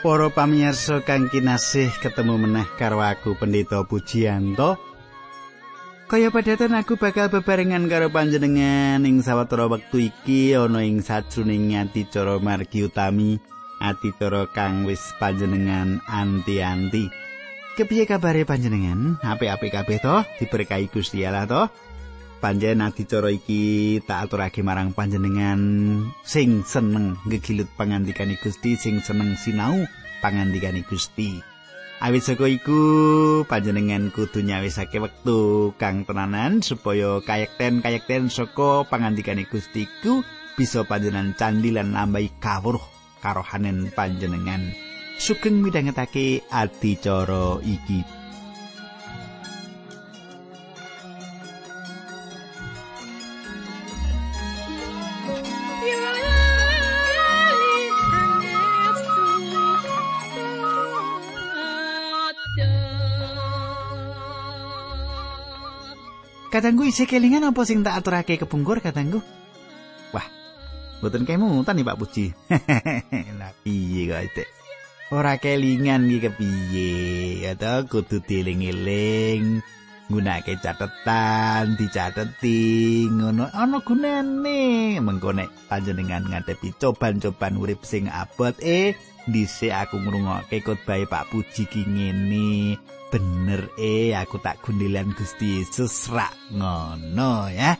Para pamirsa kang kinasih ketemu meneh karo aku Pendeta Pujianto. Kaya padatan aku bakal bebarengan karo panjenengan ing sawetara wektu iki ana ing sajroning adicara margi utami adicara kang wis panjenengan anti-anti. Kepiye kabare panjenengan? Apik-apik kabeh to? Diberkahi Gusti Allah to? Panjen adicara iki tak aturake marang panjenengan sing seneng ngegilut pangandikane Gusti sing seneng sinau pangandikane Gusti. Awit saka iku panjenengan kudu nyawisake wektu kang tenanan supaya kayekten-kayekten saka pangandikane Gusti ku bisa panjenengan candi lan nambahi kawruh karohanen panjenengan. Sugeng midhangetake adicara iki Kadangku isih kelingan apa sing tak aturake kepungkur kadangku? Wah, mboten kemutan nih Pak Puji. Lah piye kok itu? Ora kelingan iki kepiye? Kata kudu dieling-eling. Gunake catetan, dicateti, ngono ana gunane. Mengko nek panjenengan ngadepi coban-coban urip sing abot eh dhisik aku ngrungokke khotbah Pak Puji ki ngene. Bener eh aku tak gundilan Gusti Yesus rak ngono ya.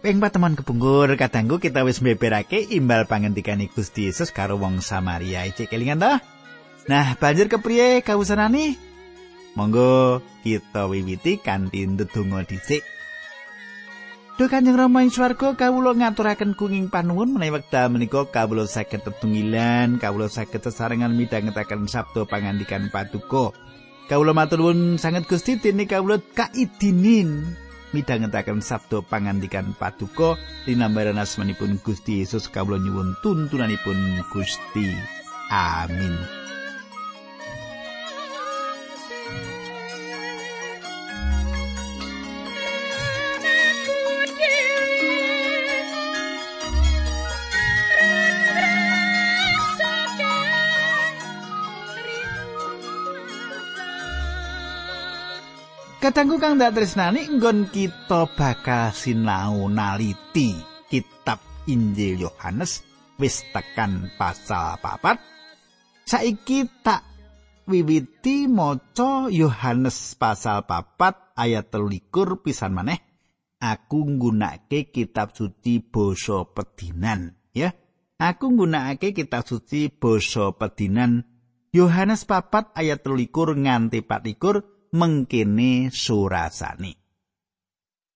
Ping teman kepungkur kadangku kita wis mbeberake imbal pangendikane Gusti Yesus karo wong Samaria iki kelingan ta? Nah, banjur kepriye kawusanane? Monggo kita wiwiti kanthi ndedonga dhisik. Duh Kanjeng Rama ing swarga kawula ngaturaken kenging panuwun menawi wekdal menika kawula saged tetunggilan, kawula saged sesarengan midhangetaken sabda pangandikan Paduka. Kawula matur nuwun sanget Gusti dene kawula kaidinin midhangetaken sabda pangandikan paduka linambaran asmanipun Gusti Yesus kawula nyuwun tuntunanipun Gusti. Amin. Katangku kang dak tresnani nggon kita bakal sinau naliti kitab Injil Yohanes wis tekan pasal papat. Saiki tak wiwiti maca Yohanes pasal papat ayat telulikur pisan maneh. Aku nggunakake kitab suci basa pedinan, ya. Aku nggunakake kitab suci basa pedinan Yohanes papat ayat telulikur nganti patikur mengkene surasane.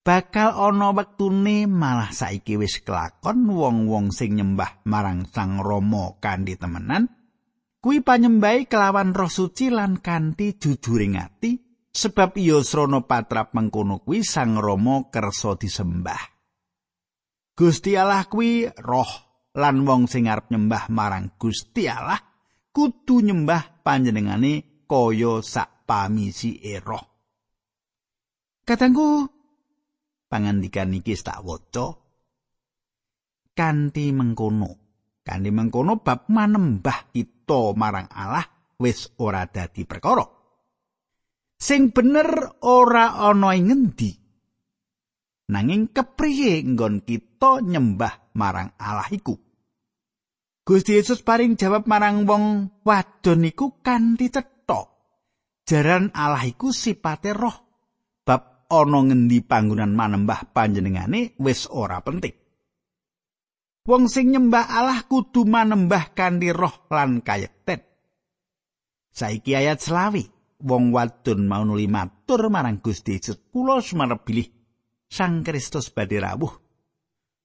Bakal ana wektune malah saiki wis kelakon wong-wong sing nyembah marang Sang Rama kanthi temenan kuwi panyembahi kelawan roh suci lan kanthi jujuring ati sebab iya srana patrap mengkono kuwi Sang Rama kersa disembah. Gusti Allah kuwi roh lan wong sing arep nyembah marang Gusti Allah kudu nyembah panjenengane kaya sak pamisi eroh. Katangku pangandikan iki tak waca kanthi mengkono. Kanthi mengkono bab manembah kita marang Allah wis ora dadi perkara. Sing bener ora ana ing ngendi. Nanging kepriye nggon kita nyembah marang Allah iku? Gusti Yesus paring jawab marang wong wadon iku kanthi jaran Allah iku sipate roh. Bab ana ngendi panggonan manembah panjenengane wis ora penting. Wong sing nyembah Allah kudu manembah kanthi roh lan kayekten. Saiki ayat selawi wong wadon mau nuli matur marang Gusti kula sumarep bilih Sang Kristus badhe rawuh.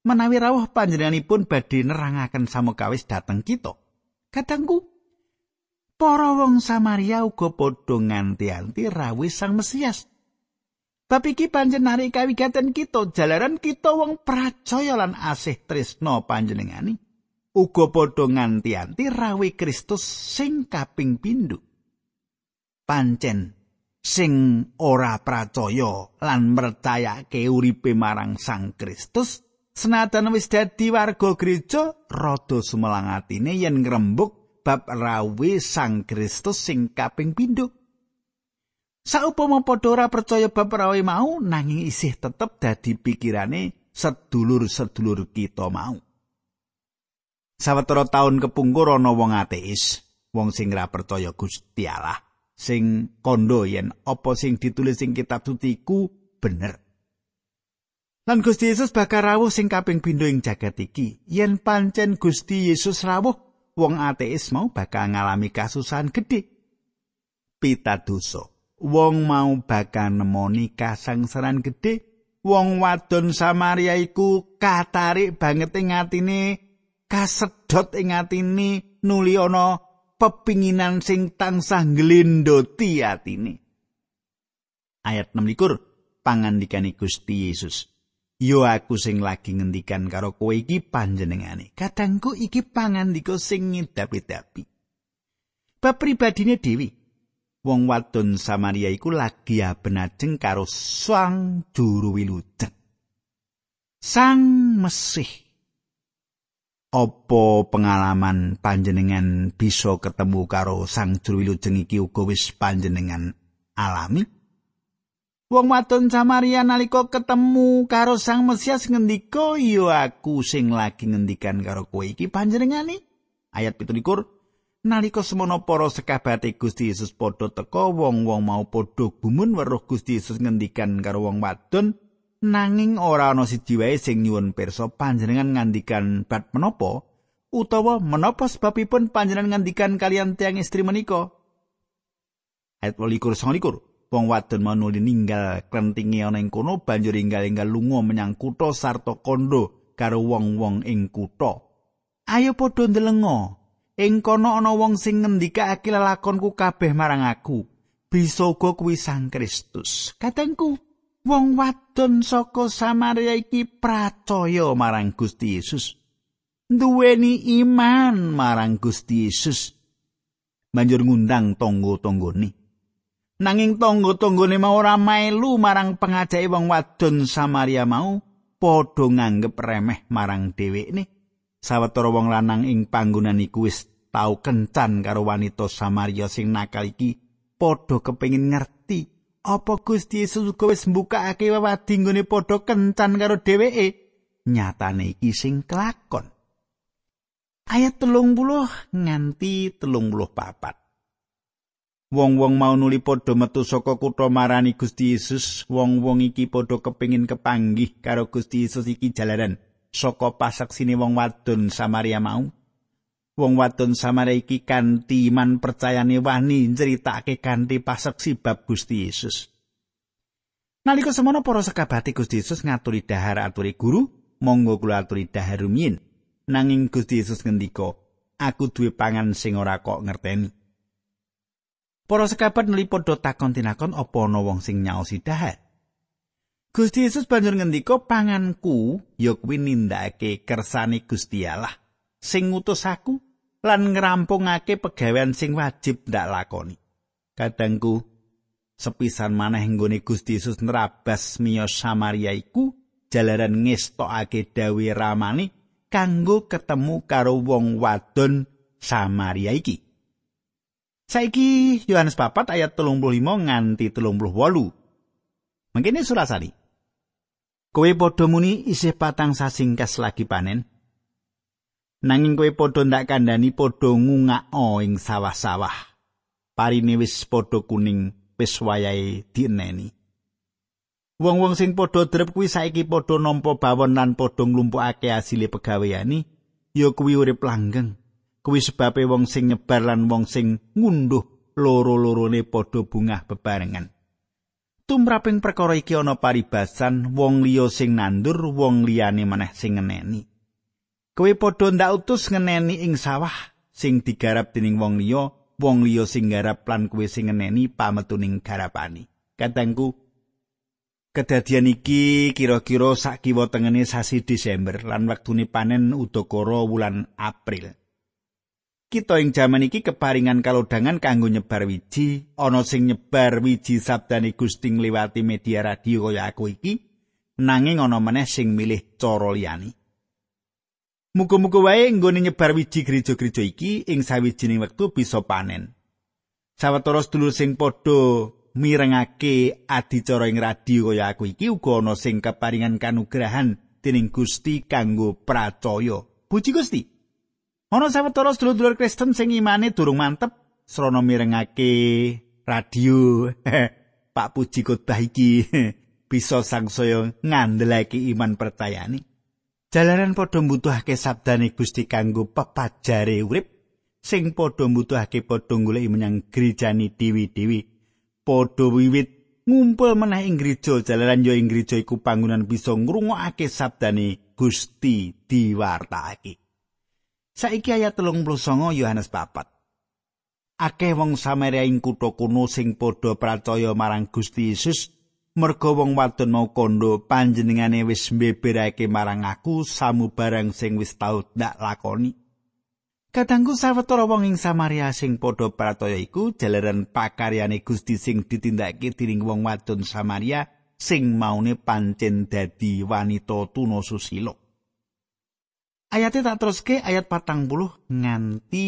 Menawi rawuh panjenenganipun badhe nerangaken samukawis dhateng kita. Kadangku para wong Samaria uga padha nganti-anti rawuh Sang Mesias. Tapi iki pancen narik kawigaten kita jalaran kita wong percaya lan asih tresna panjenengani. Uga padha nganti-anti rawuh Kristus sing kaping pindho. Pancen sing ora percaya lan mercayake uripe marang Sang Kristus senajan wis dadi warga gereja rada sumelang atine yen ngrembug bab rawe Sang Kristus sing kaping pindho. Saupama padha ora percaya bab rawe mau nanging isih tetep dadi pikirane sedulur-sedulur kita mau. Sawetara taun kepungkur ana wong ateis, wong sing ora percaya Gusti Allah, sing kandha yen apa sing ditulis ing kitab suci ku bener. Lan Gusti Yesus bakal rawuh sing kaping pindho ing jagat iki. Yen pancen Gusti Yesus rawuh, wong ateis mau bakal ngalami kasusahan gedhe. Pitadosa, wong mau bakal nemoni kasangsaran gedhe. Wong wadon Samaria iku katarik banget ing atine, kasedot ing atine nuli ana pepinginan sing tansah nglendoti atine. Ayat 6 pangandikane Gusti Yesus. Yo aku sing lagi ngendikan karo kowe iki panjenengane. Kadangku iki pangandika sing ngidapi-dapi. Bab pribadine Dewi. Wong wadon Samaria iku lagi abenajeng karo sang juru wilujeng. Sang Mesih. Apa pengalaman panjenengan bisa ketemu karo sang juru wilujeng iki uga wis panjenengan alami? Wong wadon Samaria nalika ketemu karo Sang Mesias ngendika, "Ya aku sing lagi ngendikan karo kowe iki panjenengane." Ayat 17 Nalika semono para sekabate Gusti Yesus padha teka, wong-wong mau padha gumun weruh Gusti Yesus ngendikan karo wong wadon, nanging ora ana siji wae sing nyuwun pirsa panjenengan ngandikan bab menapa utawa menapa sebabipun panjenengan ngandikan kalian tiang istri menika. Ayat 28 wong wadon mau nuli ninggal klentinge ana ing kono banjur inggal-inggal lunga menyang kutha sarta kondo karo wong-wong ing kutha. Ayo padha ndelenga. Ing kono ana wong sing ngendikake lelakonku kabeh marang aku. Bisa uga kuwi Sang Kristus. Katengku, wong wadon saka Samaria iki pracaya marang Gusti Yesus. Duweni iman marang Gusti Yesus. Banjur ngundang tonggo-tonggone. Nanging tangga-tanggane mau ora melu marang pengajake wong wadon Samaria mau padha nganggep remeh marang dhewekne. Sawetara wong lanang ing panggonan iku wis tau kencan karo wanita Samaria sing nakal iki padha kepengin ngerti apa Gusti Yesus uga wis mbukakake wewadi nggone padha kencan karo dheweke. Nyatane iki sing kelakon. Ayat telung puluh nganti telung puluh papat. Wong-wong mau nuli padha metu saka kutha marani Gusti Yesus. Wong-wong iki padha kepingin kepanggih karo Gusti Yesus iki jalaran saka pasaksine wong wadon Samaria mau. Wong wadon Samaria iki kanthi iman percayane wani nceritake kanthi pasaksi bab Gusti Yesus. Nalika semono para sekabati Gusti Yesus ngaturi dahar aturi guru, monggo kula aturi dahar rumiyin. Nanging Gusti Yesus ngendika, "Aku duwe pangan sing ora kok ngerteni." Para sekabat padha takon tinakon apa ana wong sing nyaosi dahar. Gusti Yesus banjur ngendika panganku ya kuwi nindakake kersane Gusti Allah sing ngutus aku lan ngrampungake pegawean sing wajib ndak lakoni. Kadangku sepisan maneh nggone Gusti Yesus nerabas miyos Samaria iku jalaran ngestokake dawe ramani kanggo ketemu karo wong wadon Samaria iki. Saiki Yohanes 4 ayat 35 nganti 38. Mangkene surasani. Kowe padha muni isih patang sasingkas lagi panen. Nanging kowe padha ndak kandhani padha ngungak-o ing sawah-sawah. Parine wis padha kuning wis wayahe dieneni. Wong-wong sing padha drep kuwi saiki padha nampa bawon lan padha nglumpukake asile pegaweani, ya kuwi urip langgeng. Kuwi sebabe wong sing nyebar lan wong sing ngunduh loro-lorone padha bungah bebarengan. Tumraping perkara iki ana paribasan wong liya sing nandur, wong liyane maneh sing ngeneni. Kowe padha ndak utus ngeneni ing sawah sing digarap dening wong liya, wong liya sing garap lan kowe sing ngeneni pametuning garapani. Katangku Kedadian iki kira-kira sak kiwa tengene sasi Desember lan waktune panen udakara wulan April. Kita ing jaman iki keparingan kalodhangan kanggo nyebar wiji ana sing nyebar wiji sabdane Gusti ngliwati media radio kaya aku iki nanging ana meneh sing milih cara liyane Muga-muga wae nggone nyebar wiji gereja-gereja iki ing sawijining wektu bisa panen. Sawetara sedulur sing padha mirengake adicara ing radio kaya aku iki uga ana sing keparingan kanugrahan dening Gusti kanggo pracaya. Puji Gusti. Ana sawetara sedulur-sedulur Kristen sing imane durung mantep srana mirengake radio. Pak Puji khotbah iki bisa sangsaya ngandelake iman percayane. Jalaran padha mbutuhake sabdane Gusti kanggo pepajare urip sing padha mbutuhake padha golek menyang gerejani dewi-dewi. Padha wiwit ngumpul meneh ing gereja jalaran yo ing gereja iku panggonan bisa ngrungokake sabdane Gusti diwartakake. Saiki ayat 39 Yohanes 4. Akeh wong Samaria ing kutha kuno sing padha percaya marang Gusti Yesus merga wong wadon mau kondo panjenengane wis mbeberake marang aku samu barang sing wis tau ndak lakoni Kadangku sawetara wong ing Samaria sing padha pratoya iku jalaran pakaryane Gusti sing ditindakake dening wong wadon Samaria sing maune pancen dadi wanita tuna susila. Ayate tak teruske ayat patang puluh nganti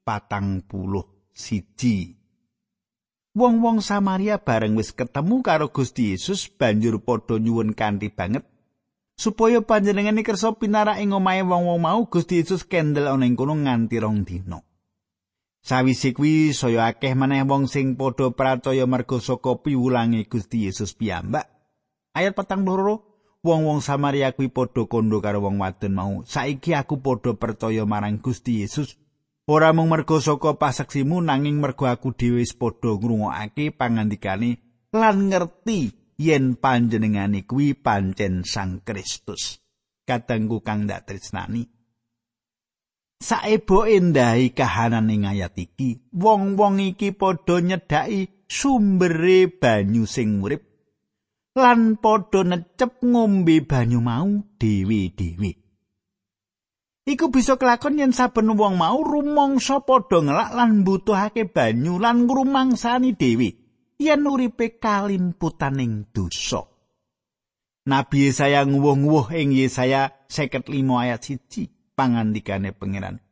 patang puluh siji. Wong-wong Samaria bareng wis ketemu karo Gusti Yesus banjur padha nyuwun kanthi banget supaya panjenengane kersa pinarak ing omahe wong-wong mau Gusti Yesus kendel ana ing kono nganti rong dina. Sawise kuwi saya akeh maneh wong sing padha percaya merga saka piwulange Gusti Yesus piyambak. Ayat petang loro wong-wong Samaria kuwi padha kondo karo wong wadon mau. Saiki aku padha percaya marang Gusti Yesus Ora mung mergo saka pasaksimu nanging mergo aku dhewe wis padha ngrungokake pangandikane lan ngerti yen panjenengane kuwi pancen Sang Kristus. Kadangku kang dak tresnani. Saebo endahi kahanan ing ayat iki, wong-wong iki padha nyedhaki sumbere banyu sing urip lan padha necep ngombe banyu mau dhewe-dhewe. Iku bisa kelakon yen saben wong mau rumangsa padha ngelak lan mbutuhake banyu lan ngrumangsani dhewe yen uripe kalimputaning dosa. Nabi Yesaya nguwuh-nguwuh ing Yesaya 55 ayat 1 pangandikane pangeran.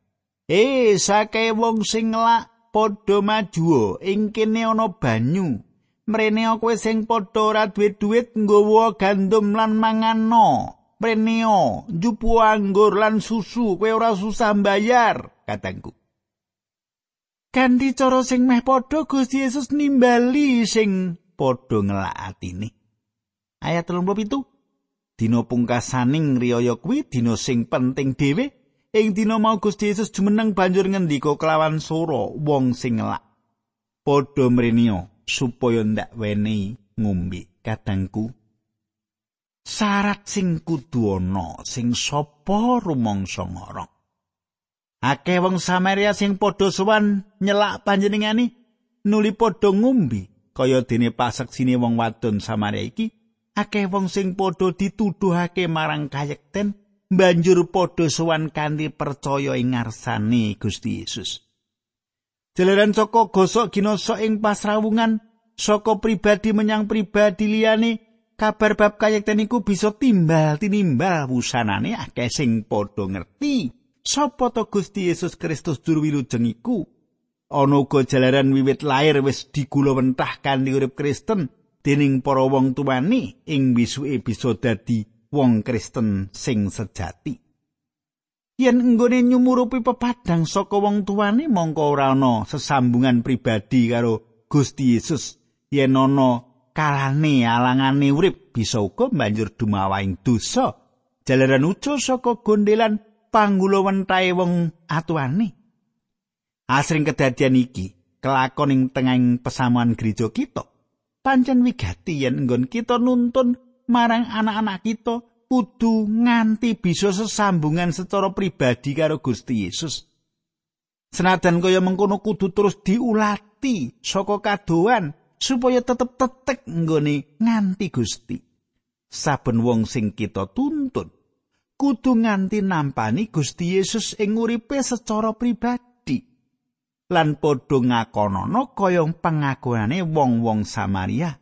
Eh sake wong sing ngelak padha maju ing kene ana banyu. Mrene kowe sing padha ora duwe dhuwit nggawa gandum lan manganno. preneo, jupu anggur lan susu, kowe ora susah mbayar, katangku. Kanthi cara sing meh padha Gusti Yesus nimbali sing padha ngelak atine. Ayat 37. Dina pungkasaning riyaya kuwi dina sing penting dhewe. Ing dina mau Gusti Yesus jumeneng banjur ngendika kelawan swara wong sing ngelak. Padha mrenio supaya ndak wenehi ngombe. Kadangku syarat sing kudu ana sing sapa rumangsa ngorong akeh wong Samaria sing padha sowan nyelak panjenengane nuli padha ngumbi kaya dene pasaksine wong wadon Samaria iki akeh wong sing padha dituduhake marang kayekten banjur padha sowan kanthi percaya ing ngarsane Gusti Yesus Jalaran saka gosok ginoso ing pasrawungan saka pribadi menyang pribadi liyane kabar bab kayekten iku bisa timbal tinimbal wusanane akeh sing padha ngerti sapa to Gusti Yesus Kristus juru wilujeng iku. Ana uga jalaran wiwit lair wis digulawentah kanthi urip Kristen dening para wong tuwani ing wisuke bisa dadi wong Kristen sing sejati yen nggone nyumurupi pepadang saka wong tuwani mongko ora ana sesambungan pribadi karo Gusti Yesus. Yen ana kalane alangane urip bisa uga banjur dumawaing dosa. Jalaran ucul saka gondelan panggulawentahe wong atuane. Asring kedadian iki kelakon ing tengahing pesamuan gereja kita. Pancen wigati yen nggon kita nuntun marang anak-anak kita kudu nganti bisa sesambungan secara pribadi karo Gusti Yesus senajan kaya mengkono kudu terus diulati saka kadoan supaya tetep tetek nggone nganti Gusti. Saben wong sing kita tuntun kudu nganti nampani Gusti Yesus ing uripe secara pribadi. Lan padha ngakonono kaya pengakuane wong-wong Samaria.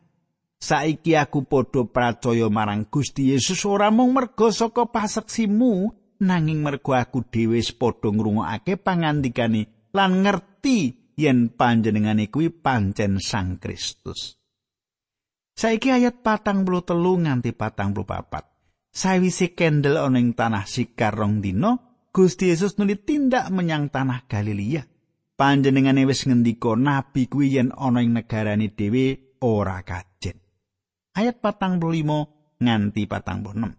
Saiki aku padha percaya marang Gusti Yesus ora mung merga saka paseksimu nanging mergo aku dhewe padha ngrungokake pangandikane lan ngerti yen panjenengane kuwi pancen Sang Kristus. Saiki ayat patang puluh telu nganti patang puluh papat. Sawise kendel ana ing tanah sikar rong dino, Gusti Yesus nuli tindak menyang tanah Galilea. Panjenengane wis ngendika nabi kuwi yen ana ing negarane dhewe ora kajen. Ayat patang puluh limo nganti patang enam.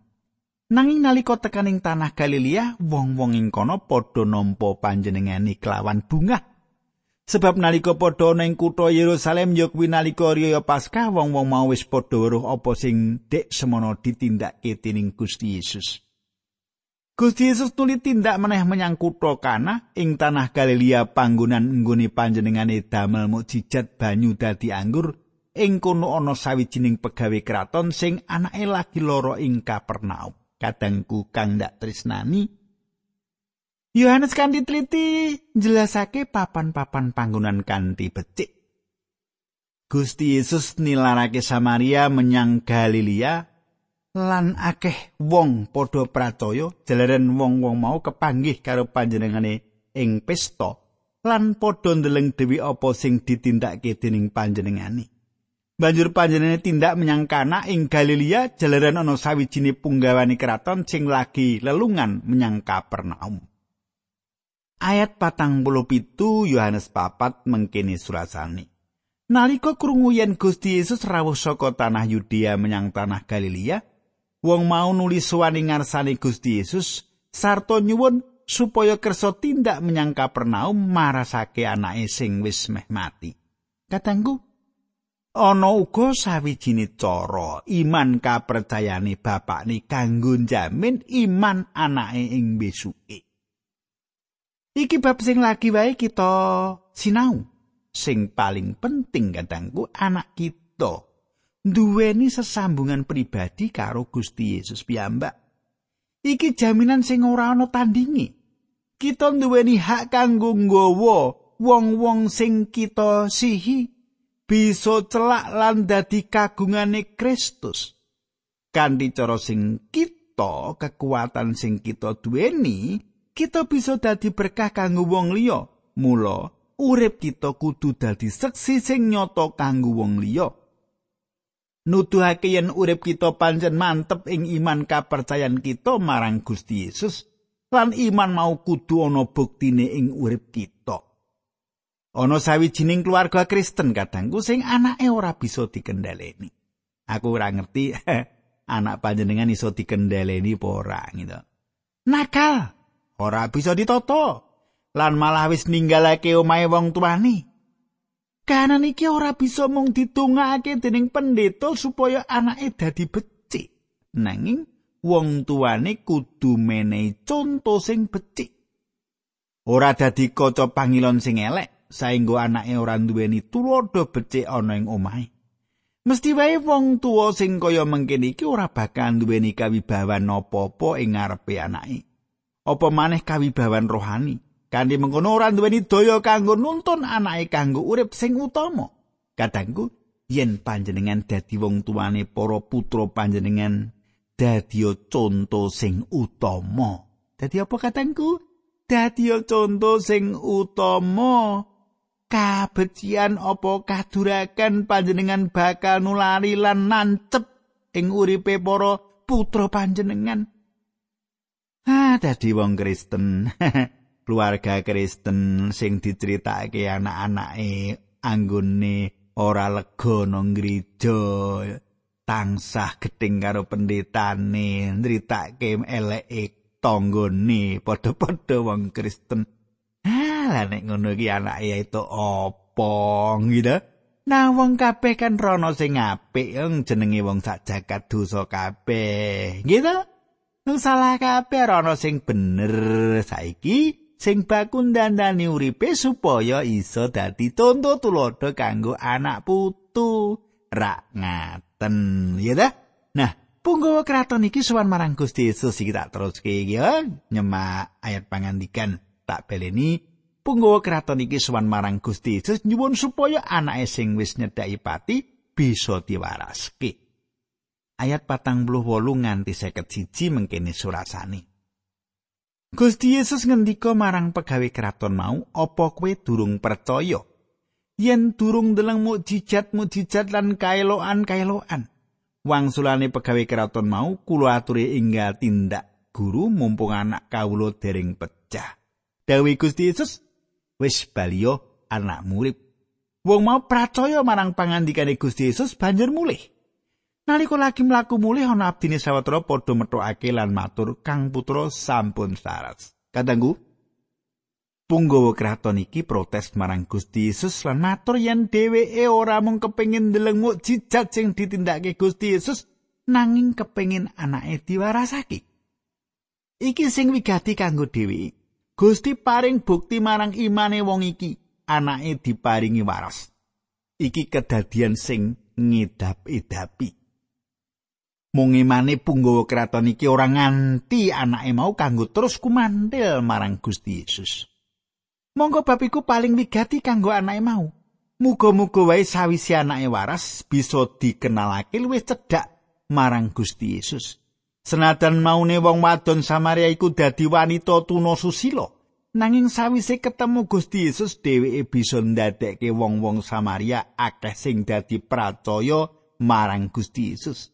Nanging nalika tekaning tanah Galilea, wong-wong ing kono padha nampa panjenengane kelawan bunga. Sebab nalika padha ana ing kutha Yerusalem ya kuwi nalika riyaya Paskah, wong-wong mau wis padha weruh apa sing dek semono ditindakke dening Gusti Yesus. Gusti Yesus tuli tindak meneh menyang kutha Kana ing tanah Galilea panggonan nggone panjenengane damel mukjizat banyu dadi anggur ing kono ana sawijining pegawe kraton sing anake lagi lara ing Kapernaum. kadangku kang ndak tresnani. Yohanes kanthi teliti jelasake papan-papan panggonan kanthi becik. Gusti Yesus nilarake Samaria menyang Galilea lan akeh wong padha pracaya jalaran wong-wong mau kepanggih karo panjenengane ing pesta lan padha ndeleng dewi apa sing ditindakake dening panjenengane Banjur panjenengane tindak menyang Kana ing Galilea jalaran ana sawijine punggawani keraton sing lagi lelungan menyang Kapernaum. Ayat patang puluh pitu Yohanes papat mengkini surasani. Nalika krungu yen Gusti Yesus rawuh saka tanah Yudea menyang tanah Galilea, wong mau nulis suwani ngarsane Gusti Yesus sarta nyuwun supaya kersa tindak menyang Kapernaum marasake anake sing wis meh mati. Katanggu, ana uga sawijine cara iman kapercayane bapakne kanggo jamin iman anake ing besuke. Iki bab sing lagi wae kita sinau. Sing paling penting kadangku anak kita duweni sesambungan pribadi karo Gusti Yesus piyambak. Iki jaminan sing ora ana tandingi. Kita duweni hak kanggo nggawa wong-wong sing kita sihi bisa celak lan dadi kagungane Kristus. Kanthi cara sing kita kekuatan sing kita duweni, kita bisa dadi berkah kanggo wong liya. Mula urip kita kudu dadi seksi sing nyata kanggo wong liya. Nuduhake yen urip kita pancen mantep ing iman kapercayan kita marang Gusti Yesus lan iman mau kudu ana buktine ing urip kita. Ana sawijining keluarga Kristen kadangku sing anake ora bisa dikendhaleni. Aku ora ngerti anak panjenengan iso dikendhaleni apa ora gitu. Nakal, ora bisa ditoto. Lan malah wis ninggalake omahe wong tuane. Kanan iki ora bisa mung ditungake dening pendeta supaya anake dadi becik. Nanging wong tuane kudu menehi conto sing becik. Ora dadi kaca pangilon sing elek, saenggo anake ora duweni tulodo becik ana ing omahe. Mesti wae wong tuwa sing kaya mengkene iki ora bakal duweni kawibawan apa-apa ing ngarepe anake. Apa maneh kawibawan rohani? Kanthi mengkono ora duweni daya kanggo nuntun anake kanggo urip sing utama. Kadangku yen panjenengan dadi wong tuane para putra panjenengan dadi conto sing utama. Dadi apa katangku? Dadi conto sing utama. Kabecian apa kadurakan panjenengan bakal nulari lan nancep ing uripe para putra panjenengan. Ah, dadi wong Kristen. Keluarga Kristen sing diceritake anak-anake anggone ora lega nang gereja. Tangsah gedeng karo pendetane, nritake eleke tanggane padha-padha wong Kristen. Lah nek ngono iki anake itu apa gitu. Nah wong kabeh kan rono sing apik jenenge wong sak jagat dosa kabeh gitu. Nung salah kabeh rono sing bener. Saiki sing baku dandani uripe supaya iso dadi conto tulodo kanggo anak putu. Rak ngaten ya dah nah punggawa kraton iki sowan marang Gusti Yesus iki tak teruske ya. Nyemak ayat pangandikan tak beleni Punggawa kraton iki sowan marang Gusti Yesus nyuwun supaya anake sing wis nyedhaki pati bisa diwaraske. Ayat patang puluh wolu nganti seket siji mengkene surasani. Gusti Yesus ngendika marang pegawe kraton mau, "Apa kowe durung percaya? Yen durung ndeleng mukjizat-mukjizat lan kaeloan-kaeloan, wangsulane pegawe kraton mau kula aturi enggal tindak guru mumpung anak kawula dereng pecah." Dawi Gusti Yesus, "Wis baliyo anak murid." Wong mau percaya marang pangandikane Gusti Yesus banjur mulih. Nalika lagi mlaku mulih ana abdine sawetara padha metokake lan matur Kang Putra sampun saras. Kadangku Punggawa kraton iki protes marang Gusti Yesus lan matur yen dheweke ora mung kepengin ndeleng mukjizat sing ditindakake Gusti Yesus nanging kepengin anake diwarasake. Iki sing wigati kanggo dheweke. Gusti paring bukti marang imane wong iki, anake diparingi waras. Iki kedadian sing ngidap-idapi. mung imane punggawa kraton iki ora nganti anake mau kanggo terus kumandel marang Gusti Yesus. Monggo bab iku paling wigati kanggo anake mau. Muga-muga wae sawise anake waras bisa dikenalake luwih cedhak marang Gusti Yesus. Senajan maune wong wadon Samaria iku dadi wanita tuna susila, nanging sawise ketemu Gusti Yesus dheweke bisa ndadekke wong-wong Samaria akeh sing dadi pracaya marang Gusti Yesus.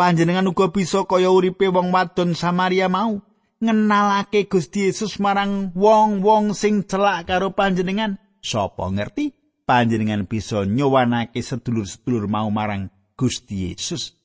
panjenengan uga bisa kaya uripe wong wadon Samaria mau ngenalake Gusti Yesus marang wong-wong sing celak karo panjenengan. Sapa ngerti? Panjenengan bisa nyowanake sedulur-sedulur mau marang Gusti Yesus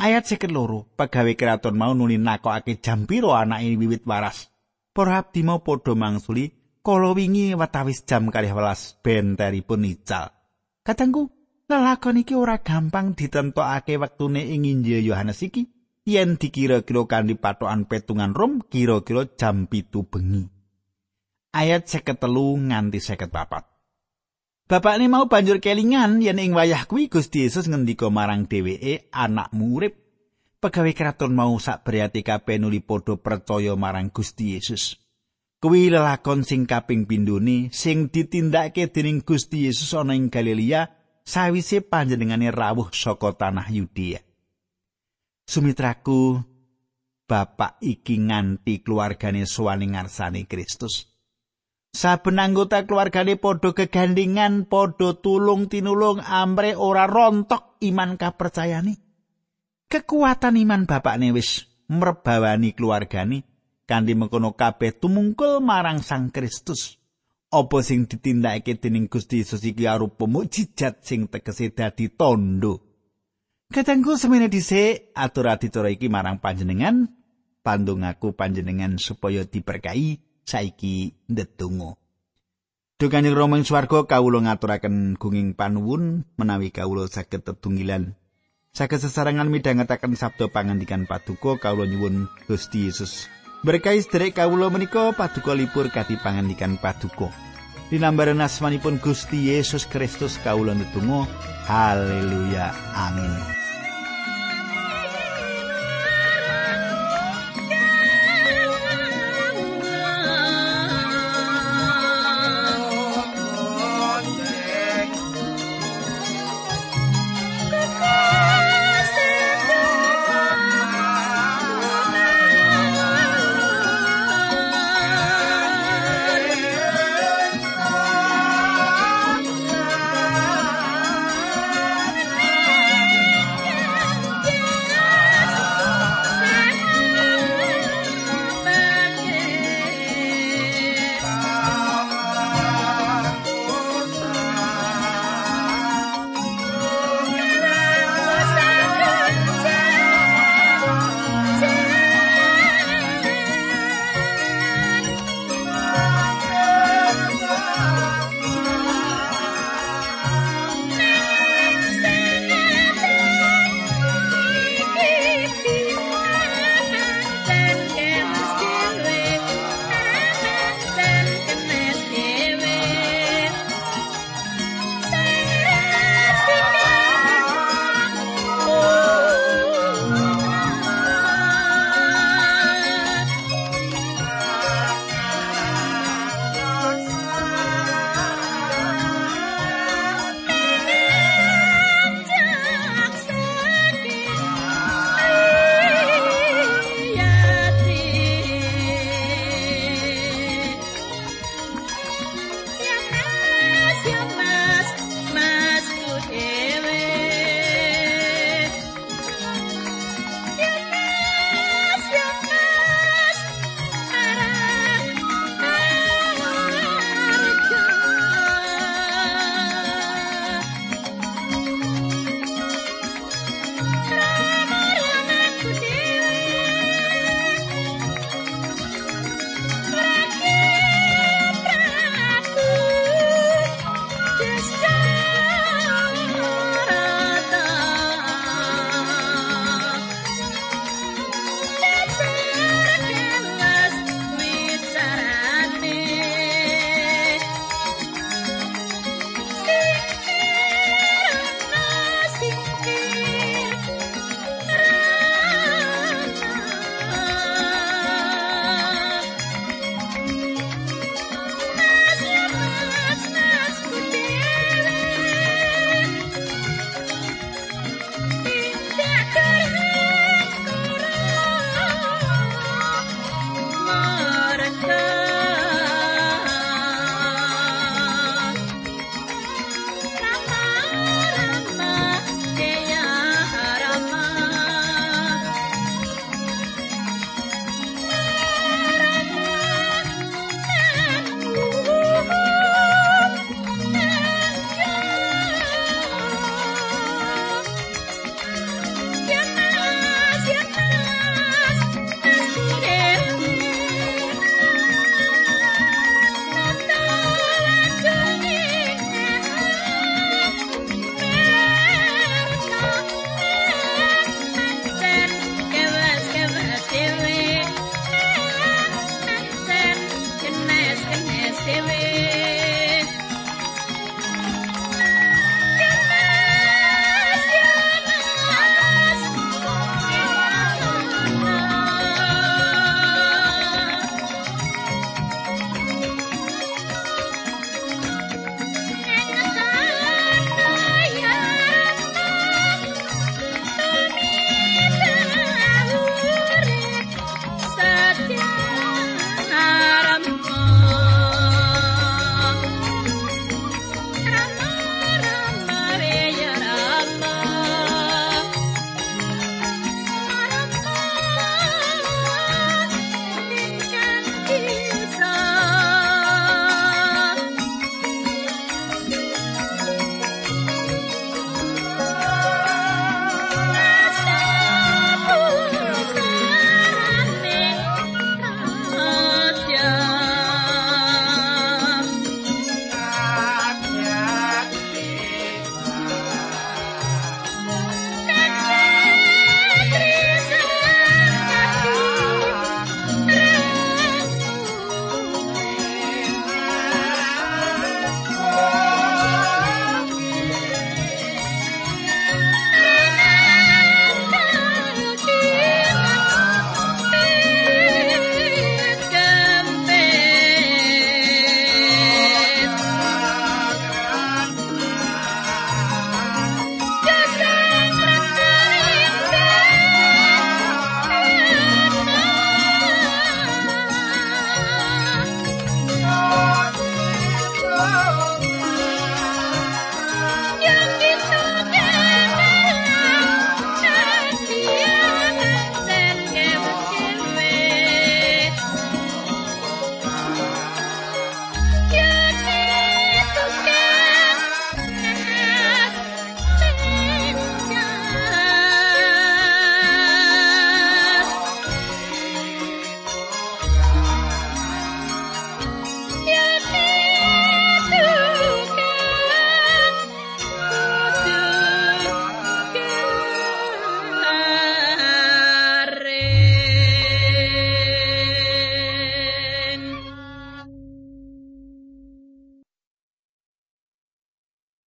Ayat seket loro, pegawai keraton mau nuli nakokake jam piro anak ini wiwit waras. Para abdi mau podo mangsuli, kala wingi watawis jam kalih welas benteripun ical. Katangku, Lelakon iki ora gampang ditentokake wektune ing Injil Yohanes iki yen dikira-kira kanthi patokan petungan Rom kira-kira jam pitu bengi. Ayat 53 nganti 54. Bapak ini mau banjur kelingan yen ing wayah kuwi Gusti Yesus ngendika marang dheweke anak murid pegawai keraton mau sak berarti kabeh nuli padha percaya marang Gusti Yesus. Kuwi lelakon sing kaping pindhone sing ditindakake dening Gusti Yesus ana ing Galilea sawise panjenengane rawuh saka tanah Yudea. Sumitraku, bapak iki nganti keluargane sowane ngarsane Kristus. Saben anggota keluargane padha gegandingan, padha tulung tinulung amre ora rontok iman kapercayane. Kekuatan iman bapakne wis merbawani keluargane kanthi mengkono kabeh tumungkul marang Sang Kristus. apa sing ditindakake dening Gusti Yesus iki arupa mukjizat sing tegese dadi tondo. Katengku semene dhisik atur adicara iki marang panjenengan, pandongaku panjenengan supaya diberkahi saiki ndedonga. Duh Kanjeng Rama ing swarga kawula ngaturaken gunging panuwun menawi kawula saged tetunggilan saged sesarengan midhangetaken sabda pangandikan paduka kawula nyuwun Gusti Yesus Berkahi sederek kawula menika paduka libur kati pangandikan paduka. Dinambaran asmanipun Gusti Yesus Kristus kawula netunggal. Haleluya. Amin.